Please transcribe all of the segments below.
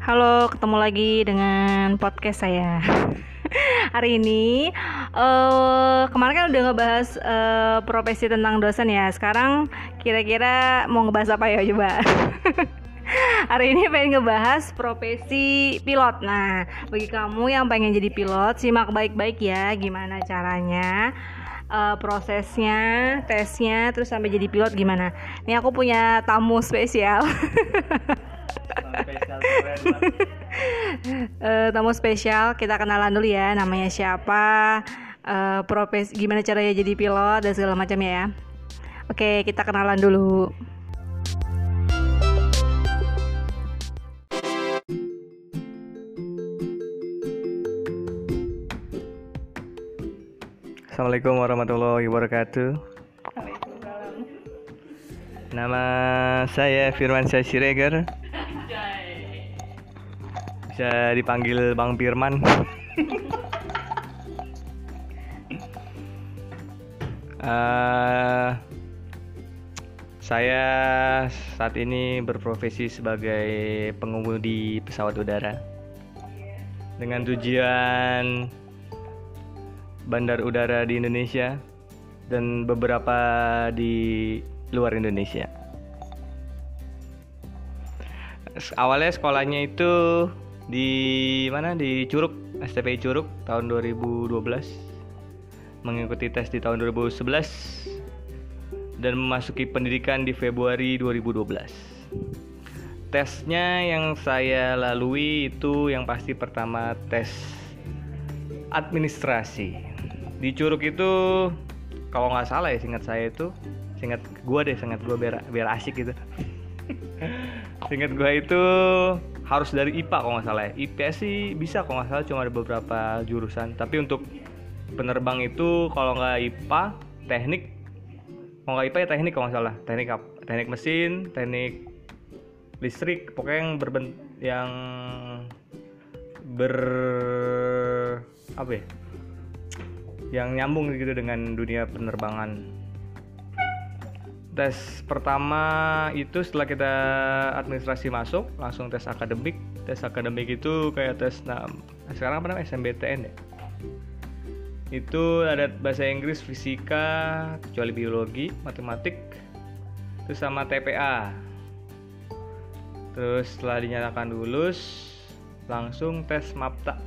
Halo, ketemu lagi dengan podcast saya. Hari ini, uh, kemarin kan udah ngebahas uh, profesi tentang dosen ya. Sekarang kira-kira mau ngebahas apa ya coba? Hari ini pengen ngebahas profesi pilot. Nah, bagi kamu yang pengen jadi pilot, simak baik-baik ya gimana caranya uh, prosesnya, tesnya, terus sampai jadi pilot gimana. Ini aku punya tamu spesial. uh, tamu spesial kita kenalan dulu ya namanya siapa uh, profesi gimana caranya jadi pilot dan segala macam ya. Oke kita kenalan dulu. Assalamualaikum warahmatullahi wabarakatuh. Nama saya Firman Siregar bisa dipanggil Bang Firman uh, saya saat ini berprofesi sebagai pengemudi pesawat udara dengan tujuan bandar udara di Indonesia dan beberapa di luar Indonesia. Awalnya sekolahnya itu di mana? Di Curug STPI Curug tahun 2012 mengikuti tes di tahun 2011 dan memasuki pendidikan di Februari 2012 tesnya yang saya lalui itu yang pasti pertama tes administrasi. Di Curug itu kalau nggak salah ya singkat saya itu singkat gue deh singkat gue biar biar asik gitu. Singkat gue itu harus dari IPA kalau nggak salah ya. IPS sih bisa kalau nggak salah cuma ada beberapa jurusan. Tapi untuk penerbang itu kalau nggak IPA teknik kalau nggak IPA ya teknik kalau nggak salah. Teknik teknik mesin teknik listrik pokoknya yang berben yang ber apa ya? Yang nyambung gitu dengan dunia penerbangan tes pertama itu setelah kita administrasi masuk langsung tes akademik. Tes akademik itu kayak tes nah sekarang apa namanya? SMBTN ya? Itu ada bahasa Inggris fisika kecuali biologi matematik terus sama TPA terus setelah dinyatakan lulus langsung tes MAPTA.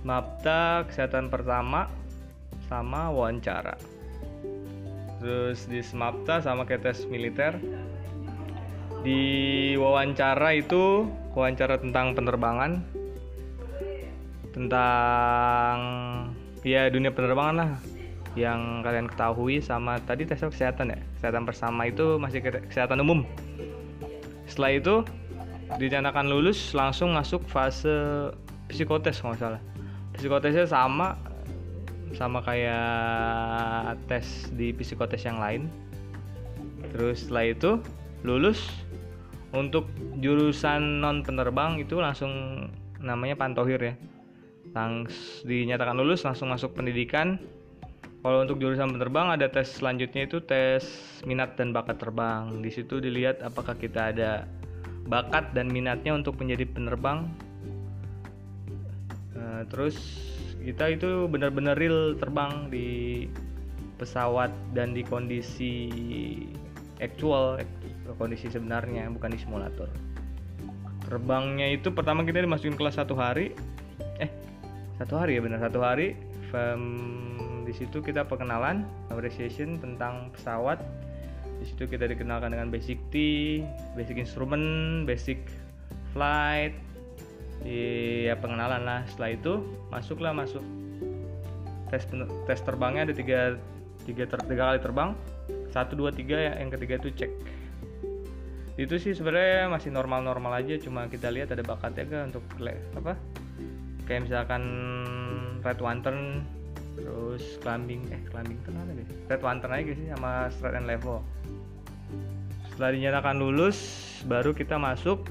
MAPTA kesehatan pertama sama wawancara terus di Smapta sama kayak tes militer. Di wawancara itu wawancara tentang penerbangan. Tentang ya dunia penerbangan lah yang kalian ketahui sama tadi tes kesehatan ya? Kesehatan bersama itu masih kesehatan umum. Setelah itu dinyatakan lulus langsung masuk fase psikotes kalau salah. Psikotesnya sama sama kayak tes di psikotes yang lain. Terus setelah itu lulus. Untuk jurusan non penerbang itu langsung namanya pantohir ya. Langs dinyatakan lulus langsung masuk pendidikan. Kalau untuk jurusan penerbang ada tes selanjutnya itu tes minat dan bakat terbang. Di situ dilihat apakah kita ada bakat dan minatnya untuk menjadi penerbang. Uh, terus kita itu benar-benar real terbang di pesawat dan di kondisi actual kondisi sebenarnya bukan di simulator. Terbangnya itu pertama kita dimasukin kelas satu hari. Eh satu hari ya benar satu hari. Um, di situ kita perkenalan appreciation tentang pesawat. Di situ kita dikenalkan dengan basic T basic instrument basic flight di ya pengenalan lah. Setelah itu masuklah masuk. Tes tes terbangnya ada tiga tiga, ter, tiga kali terbang. Satu dua tiga ya yang ketiga itu cek. Itu sih sebenarnya masih normal-normal aja cuma kita lihat ada bakatnya kan untuk apa? Kayak misalkan red lantern terus climbing eh climbing ada deh. Red lantern aja sih sama straight and level setelah dinyatakan lulus baru kita masuk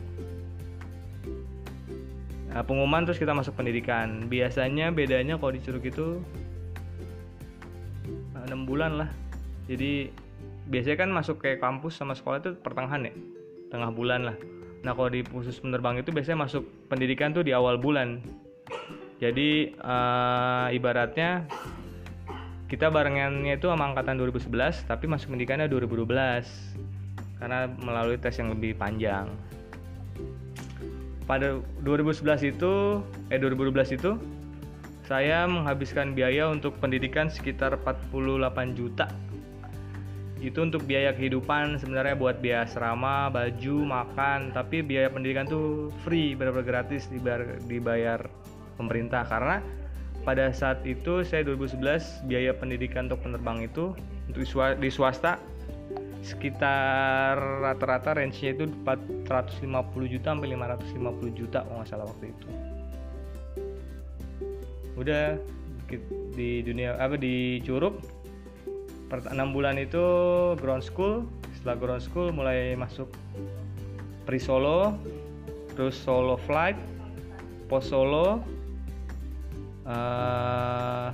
nah, pengumuman terus kita masuk pendidikan. Biasanya bedanya kalau di Curug itu eh, enam bulan lah. Jadi biasanya kan masuk ke kampus sama sekolah itu pertengahan ya? Tengah bulan lah. Nah kalau di khusus penerbang itu biasanya masuk pendidikan tuh di awal bulan. Jadi uh, ibaratnya kita barengannya itu sama angkatan 2011 tapi masuk pendidikannya 2012 karena melalui tes yang lebih panjang. Pada 2011 itu eh 2012 itu saya menghabiskan biaya untuk pendidikan sekitar 48 juta. Itu untuk biaya kehidupan sebenarnya buat biaya asrama, baju, makan, tapi biaya pendidikan tuh free, benar-benar gratis dibayar, dibayar pemerintah. Karena pada saat itu saya 2011 biaya pendidikan untuk penerbang itu untuk di swasta sekitar rata-rata range-nya itu 450 juta sampai 550 juta kalau nggak salah waktu itu. Udah di dunia apa di Curug per 6 bulan itu ground school setelah ground school mulai masuk pre solo terus solo flight post solo uh,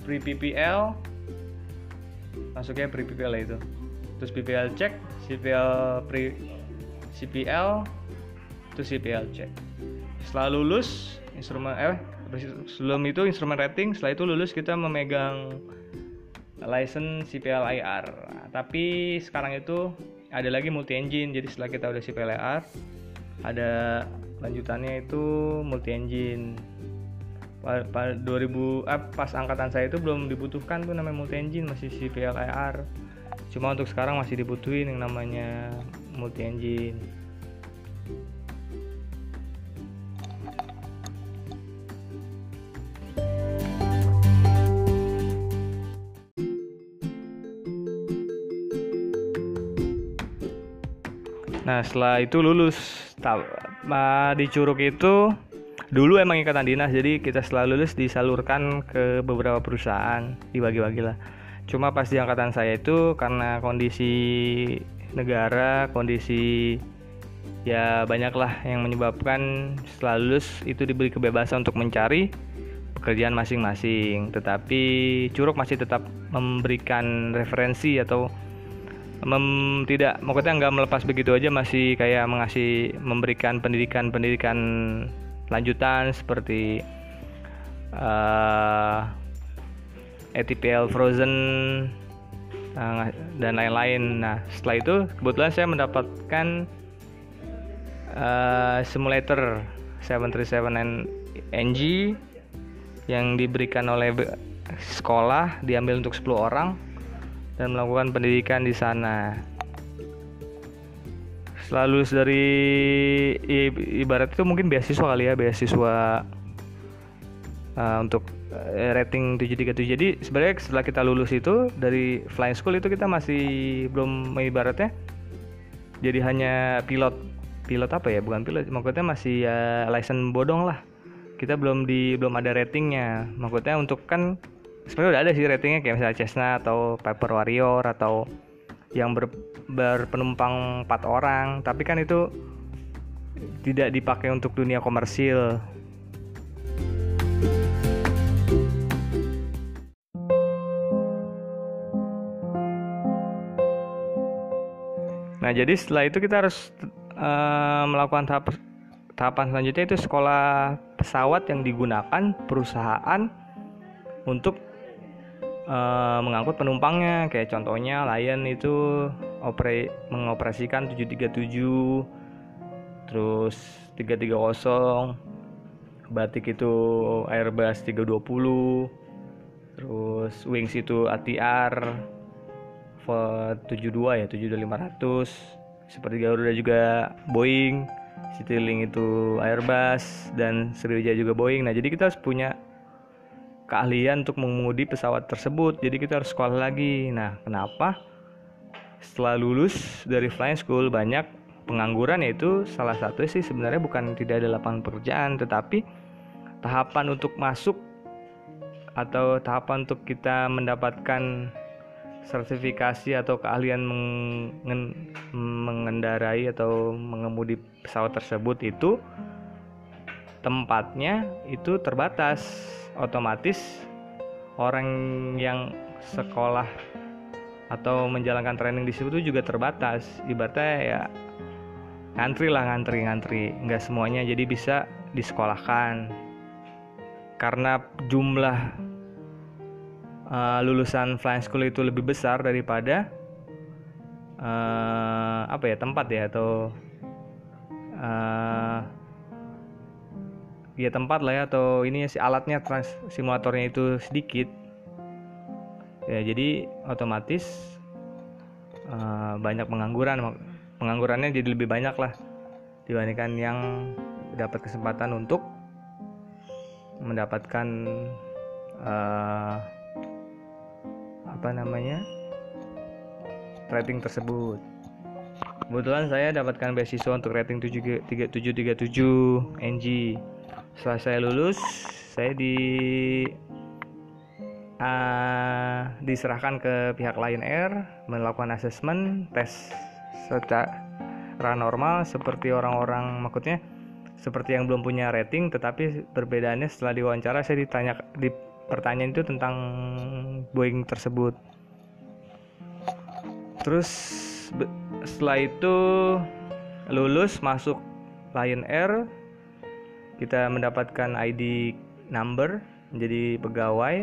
pre PPL masuknya pre PPL itu terus PPL cek CPL pre CPL terus CPL cek setelah lulus instrumen eh sebelum itu instrumen rating setelah itu lulus kita memegang license CPL IR. Tapi sekarang itu ada lagi multi engine. Jadi setelah kita udah CPL IR, ada lanjutannya itu multi engine. Pada 2000 eh, pas angkatan saya itu belum dibutuhkan tuh namanya multi engine masih CPL IR. Cuma untuk sekarang masih dibutuhin yang namanya multi engine. Nah setelah itu lulus di Curug itu dulu emang ikatan dinas jadi kita setelah lulus disalurkan ke beberapa perusahaan dibagi-bagi lah. Cuma pas di angkatan saya itu karena kondisi negara, kondisi ya banyaklah yang menyebabkan setelah lulus itu diberi kebebasan untuk mencari pekerjaan masing-masing. Tetapi Curug masih tetap memberikan referensi atau mem, tidak maksudnya nggak melepas begitu aja masih kayak mengasih memberikan pendidikan pendidikan lanjutan seperti uh, eh, ATPL Frozen uh, dan lain-lain. Nah setelah itu kebetulan saya mendapatkan uh, simulator 737 NG yang diberikan oleh sekolah diambil untuk 10 orang dan melakukan pendidikan di sana. Selalu dari ibarat itu mungkin beasiswa kali ya, beasiswa uh, untuk uh, rating 737. Jadi sebenarnya setelah kita lulus itu dari flying school itu kita masih belum ibaratnya jadi hanya pilot. Pilot apa ya? Bukan pilot maksudnya masih ya license bodong lah. Kita belum di belum ada ratingnya. Maksudnya untuk kan sebenarnya udah ada sih ratingnya kayak misalnya Cessna atau Piper Warrior atau yang ber, berpenumpang 4 orang tapi kan itu tidak dipakai untuk dunia komersil. Nah, jadi setelah itu kita harus uh, melakukan tahap tahapan selanjutnya itu sekolah pesawat yang digunakan perusahaan untuk uh, mengangkut penumpangnya. Kayak contohnya Lion itu opera mengoperasikan 737 terus 330 Batik itu Airbus 320 terus Wings itu ATR 72 ya 72500 seperti Garuda juga Boeing Citylink itu Airbus dan Sriwijaya juga Boeing. Nah jadi kita harus punya keahlian untuk mengemudi pesawat tersebut. Jadi kita harus sekolah lagi. Nah kenapa? Setelah lulus dari flying school banyak pengangguran yaitu salah satu sih sebenarnya bukan tidak ada lapangan pekerjaan tetapi tahapan untuk masuk atau tahapan untuk kita mendapatkan sertifikasi atau keahlian mengen mengendarai atau mengemudi pesawat tersebut itu tempatnya itu terbatas. Otomatis orang yang sekolah atau menjalankan training di situ juga terbatas. Ibaratnya ya ngantri lah ngantri ngantri. Nggak semuanya jadi bisa disekolahkan. Karena jumlah uh, lulusan flying school itu lebih besar daripada uh, apa ya tempat ya atau uh, ya tempat lah ya atau ini si alatnya trans simulatornya itu sedikit. Ya jadi otomatis uh, banyak pengangguran penganggurannya jadi lebih banyak lah dibandingkan yang dapat kesempatan untuk mendapatkan uh, apa namanya rating tersebut. Kebetulan saya dapatkan beasiswa untuk rating 737 NG setelah saya lulus saya di uh, diserahkan ke pihak Lion Air melakukan asesmen tes secara normal seperti orang-orang maksudnya seperti yang belum punya rating tetapi perbedaannya setelah diwawancara saya ditanya di pertanyaan itu tentang Boeing tersebut. Terus setelah itu lulus masuk Lion Air kita mendapatkan ID number menjadi pegawai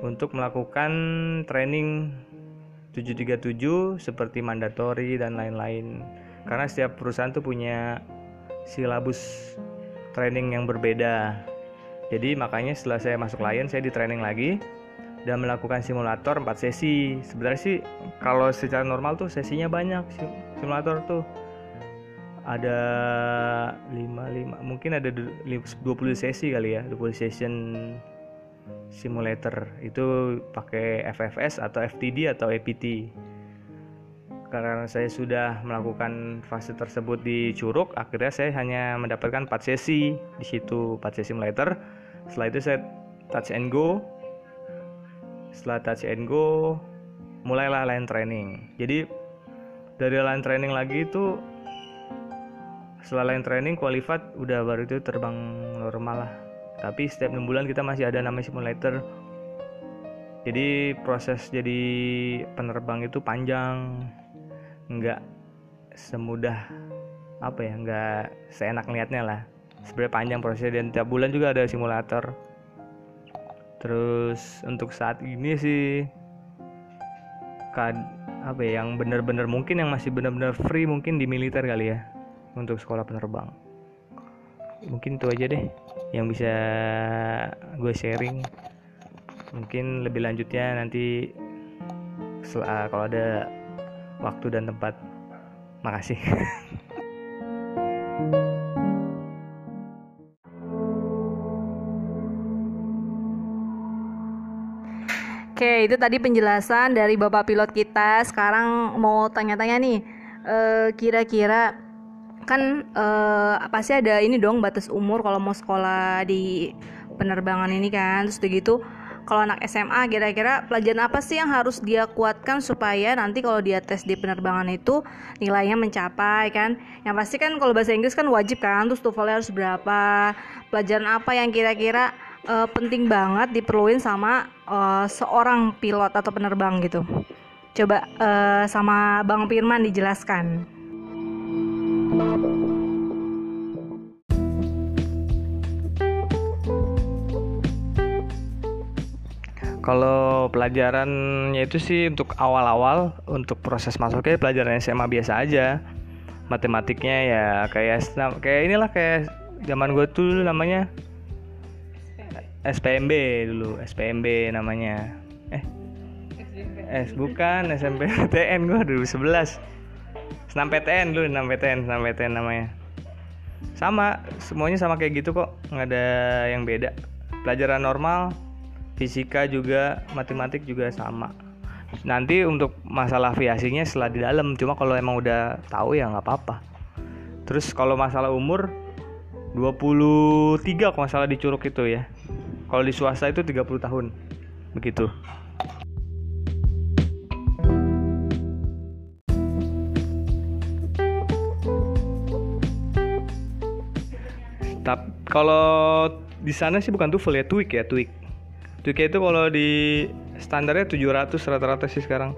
untuk melakukan training 737 seperti mandatory dan lain-lain. Karena setiap perusahaan tuh punya silabus training yang berbeda. Jadi makanya setelah saya masuk Lion saya di training lagi dan melakukan simulator 4 sesi. Sebenarnya sih kalau secara normal tuh sesinya banyak simulator tuh ada 5 5 mungkin ada 20 sesi kali ya. 20 session simulator. Itu pakai FFS atau FTD atau APT karena saya sudah melakukan fase tersebut di Curug akhirnya saya hanya mendapatkan 4 sesi di situ 4 sesi simulator. Setelah itu saya touch and go. Setelah touch and go mulailah line training. Jadi dari line training lagi itu setelah line training qualified udah baru itu terbang normal lah. Tapi setiap 6 bulan kita masih ada namanya simulator. Jadi proses jadi penerbang itu panjang. Nggak semudah apa ya nggak seenak lihatnya lah. Sebenarnya panjang prosesnya dan tiap bulan juga ada simulator. Terus untuk saat ini sih kad apa ya yang benar-benar mungkin yang masih benar-benar free mungkin di militer kali ya untuk sekolah penerbang mungkin itu aja deh yang bisa gue sharing mungkin lebih lanjutnya nanti kalau ada waktu dan tempat. Makasih. Oke, itu tadi penjelasan dari Bapak pilot kita. Sekarang mau tanya-tanya nih, eh, kira-kira kan uh, pasti ada ini dong batas umur kalau mau sekolah di penerbangan ini kan, terus begitu kalau anak SMA kira-kira pelajaran apa sih yang harus dia kuatkan supaya nanti kalau dia tes di penerbangan itu nilainya mencapai kan? Yang pasti kan kalau bahasa Inggris kan wajib kan terus TOEFL harus berapa pelajaran apa yang kira-kira uh, penting banget diperluin sama uh, seorang pilot atau penerbang gitu. Coba uh, sama Bang Firman dijelaskan Kalau pelajarannya itu sih untuk awal-awal untuk proses masuknya pelajaran SMA biasa aja. Matematiknya ya kayak kayak inilah kayak zaman gue tuh namanya SPMB dulu, SPMB namanya. Eh. S bukan SMP PTN gue 2011. Senam PTN dulu, senam PTN, senam PTN namanya. Sama, semuanya sama kayak gitu kok, nggak ada yang beda. Pelajaran normal fisika juga matematik juga sama. Nanti untuk masalah aviasinya setelah di dalam. Cuma kalau emang udah tahu ya nggak apa-apa. Terus kalau masalah umur 23 kalau masalah di Curug itu ya. Kalau di swasta itu 30 tahun. Begitu kalau di sana sih bukan TOEFL ya, TWIC ya, TWIC. 2K itu kalau di standarnya 700 rata-rata sih sekarang.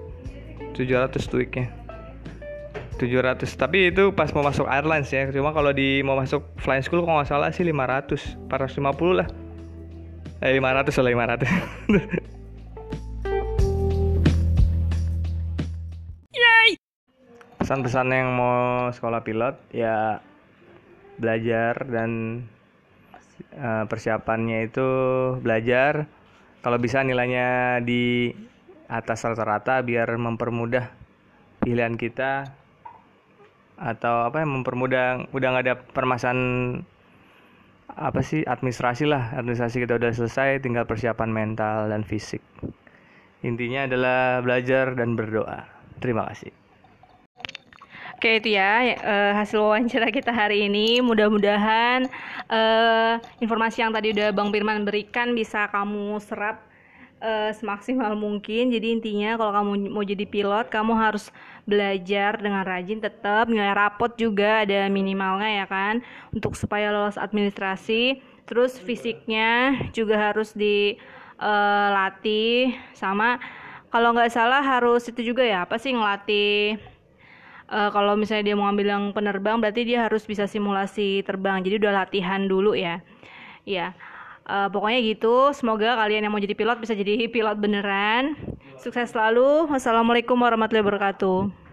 700 tweaknya. 700 tapi itu pas mau masuk airlines ya. Cuma kalau di mau masuk flying school kalau nggak salah sih 500 450 lah. Eh 500 lah 500 pesan-pesan yang mau sekolah pilot ya belajar dan uh, persiapannya itu belajar. Kalau bisa nilainya di atas rata-rata biar mempermudah pilihan kita atau apa yang mempermudah udah nggak ada permasalahan apa sih administrasi lah. Administrasi kita udah selesai tinggal persiapan mental dan fisik. Intinya adalah belajar dan berdoa. Terima kasih Oke itu ya uh, hasil wawancara kita hari ini. Mudah-mudahan uh, informasi yang tadi udah Bang Firman berikan bisa kamu serap uh, semaksimal mungkin. Jadi intinya kalau kamu mau jadi pilot, kamu harus belajar dengan rajin tetap nilai rapot juga ada minimalnya ya kan untuk supaya lolos administrasi. Terus fisiknya juga harus dilatih uh, sama kalau nggak salah harus itu juga ya apa sih ngelatih uh, kalau misalnya dia mau ambil yang penerbang berarti dia harus bisa simulasi terbang. Jadi udah latihan dulu ya. Ya uh, pokoknya gitu. Semoga kalian yang mau jadi pilot bisa jadi pilot beneran. Sukses selalu. Wassalamualaikum warahmatullahi wabarakatuh